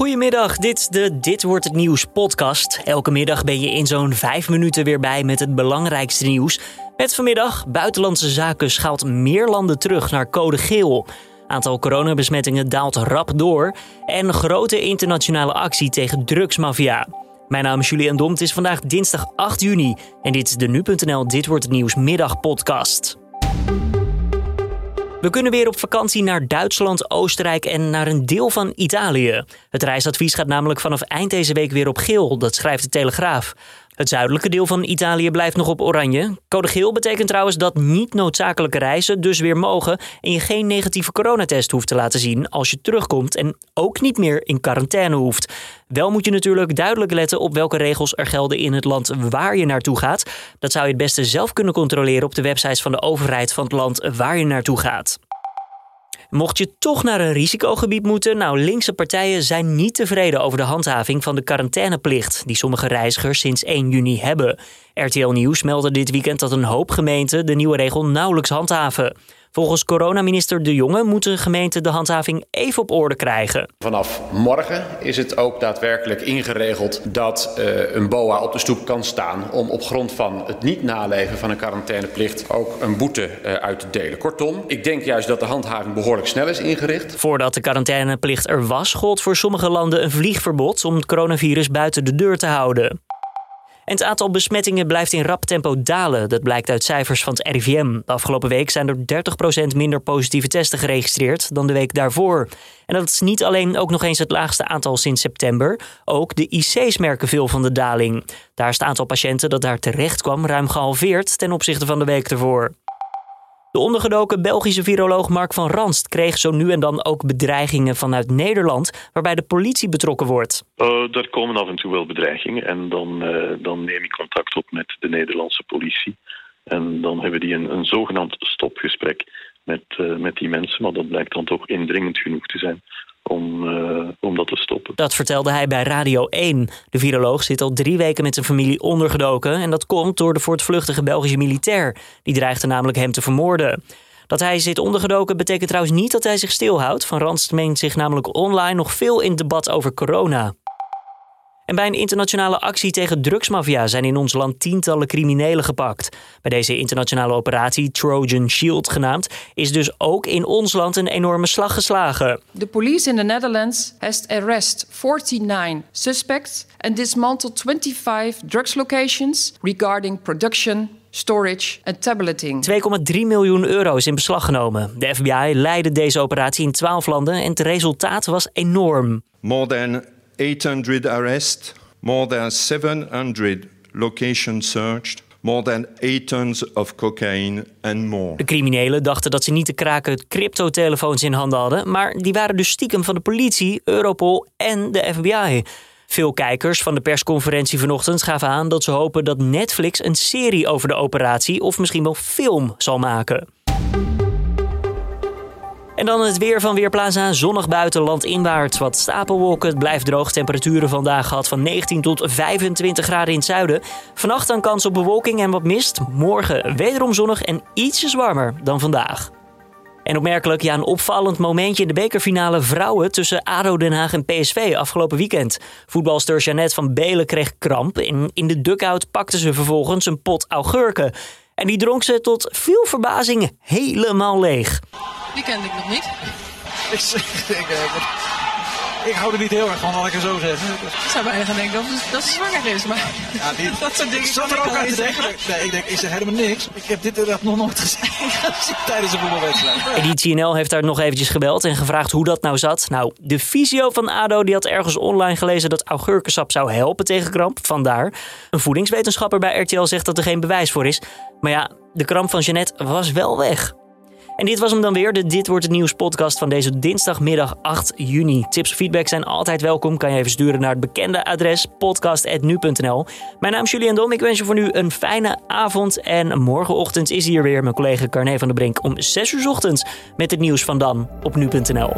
Goedemiddag, dit is de Dit wordt het nieuws podcast. Elke middag ben je in zo'n vijf minuten weer bij met het belangrijkste nieuws. Met vanmiddag, buitenlandse zaken schaalt meer landen terug naar code geel. Aantal coronabesmettingen daalt rap door. En grote internationale actie tegen drugsmafia. Mijn naam is Julian Dom, het is vandaag dinsdag 8 juni. En dit is de Nu.nl Dit wordt het nieuws middagpodcast. We kunnen weer op vakantie naar Duitsland, Oostenrijk en naar een deel van Italië. Het reisadvies gaat namelijk vanaf eind deze week weer op geel, dat schrijft de Telegraaf. Het zuidelijke deel van Italië blijft nog op oranje. Code geel betekent trouwens dat niet noodzakelijke reizen dus weer mogen en je geen negatieve coronatest hoeft te laten zien als je terugkomt en ook niet meer in quarantaine hoeft. Wel moet je natuurlijk duidelijk letten op welke regels er gelden in het land waar je naartoe gaat. Dat zou je het beste zelf kunnen controleren op de websites van de overheid van het land waar je naartoe gaat. Mocht je toch naar een risicogebied moeten, nou, linkse partijen zijn niet tevreden over de handhaving van de quarantaineplicht die sommige reizigers sinds 1 juni hebben. RTL Nieuws meldde dit weekend dat een hoop gemeenten de nieuwe regel nauwelijks handhaven. Volgens coronaminister De Jonge moeten gemeenten de handhaving even op orde krijgen. Vanaf morgen is het ook daadwerkelijk ingeregeld dat uh, een BOA op de stoep kan staan om op grond van het niet naleven van een quarantaineplicht ook een boete uh, uit te delen. Kortom, ik denk juist dat de handhaving behoorlijk snel is ingericht. Voordat de quarantaineplicht er was, gold voor sommige landen een vliegverbod om het coronavirus buiten de deur te houden. En het aantal besmettingen blijft in rap tempo dalen. Dat blijkt uit cijfers van het RIVM. De afgelopen week zijn er 30% minder positieve testen geregistreerd dan de week daarvoor. En dat is niet alleen ook nog eens het laagste aantal sinds september. Ook de IC's merken veel van de daling. Daar is het aantal patiënten dat daar terecht kwam ruim gehalveerd ten opzichte van de week ervoor. De ondergedoken Belgische viroloog Mark van Ranst kreeg zo nu en dan ook bedreigingen vanuit Nederland, waarbij de politie betrokken wordt. Uh, er komen af en toe wel bedreigingen en dan, uh, dan neem ik contact op met de Nederlandse politie. En dan hebben die een, een zogenaamd stopgesprek met, uh, met die mensen, maar dat blijkt dan toch indringend genoeg te zijn om, uh, om dat te stoppen. Dat vertelde hij bij Radio 1. De viroloog zit al drie weken met zijn familie ondergedoken. En dat komt door de voortvluchtige Belgische militair. Die dreigde namelijk hem te vermoorden. Dat hij zit ondergedoken betekent trouwens niet dat hij zich stilhoudt. Van Ranst meent zich namelijk online nog veel in debat over corona. En bij een internationale actie tegen drugsmafia zijn in ons land tientallen criminelen gepakt. Bij deze internationale operatie, Trojan Shield genaamd, is dus ook in ons land een enorme slag geslagen. The police in the Netherlands has arrested 49 suspects and dismantled 25 drugs locations regarding production, storage en tableting. 2,3 miljoen euro is in beslag genomen. De FBI leidde deze operatie in 12 landen en het resultaat was enorm. More than 800 arrests, more than 700 locations searched, more than 8 tons of cocaine and more. De criminelen dachten dat ze niet te kraken cryptotelefoons in handen hadden, maar die waren dus stiekem van de politie, Europol en de FBI. Veel kijkers van de persconferentie vanochtend gaven aan dat ze hopen dat Netflix een serie over de operatie of misschien wel film zal maken. En dan het weer van Weerplaza. Zonnig buiten, landinwaarts. Wat stapelwolken. Het blijft droog. Temperaturen vandaag gehad van 19 tot 25 graden in het zuiden. Vannacht dan kans op bewolking en wat mist. Morgen wederom zonnig en ietsjes warmer dan vandaag. En opmerkelijk, ja, een opvallend momentje in de bekerfinale vrouwen tussen ADO Den Haag en PSV afgelopen weekend. Voetbalster Jeannette van Belen kreeg kramp en in de dugout pakte ze vervolgens een pot augurken. En die dronk ze tot veel verbazing helemaal leeg. Die kende ik nog niet. Ik, ik, ik hou er niet heel erg van, laat ik het zo zeggen. Ik zou bijna gaan denken dat, dat ze zwanger is, maar ja, die, dat soort dingen zat er ook aan te denken. Nee, ik denk, ik zeg helemaal niks. Ik heb dit inderdaad nog nooit gezien tijdens een voetbalwedstrijd. Editie NL heeft daar nog eventjes gebeld en gevraagd hoe dat nou zat. Nou, de fysio van ADO die had ergens online gelezen dat augurkensap zou helpen tegen kramp. Vandaar. Een voedingswetenschapper bij RTL zegt dat er geen bewijs voor is. Maar ja, de kramp van Jeannette was wel weg. En dit was hem dan weer, de Dit Wordt Het Nieuws podcast van deze dinsdagmiddag 8 juni. Tips of feedback zijn altijd welkom. Kan je even sturen naar het bekende adres podcast.nu.nl. Mijn naam is Julian Dom. Ik wens je voor nu een fijne avond. En morgenochtend is hier weer mijn collega Carne van der Brink om 6 uur ochtends met het nieuws van dan op nu.nl.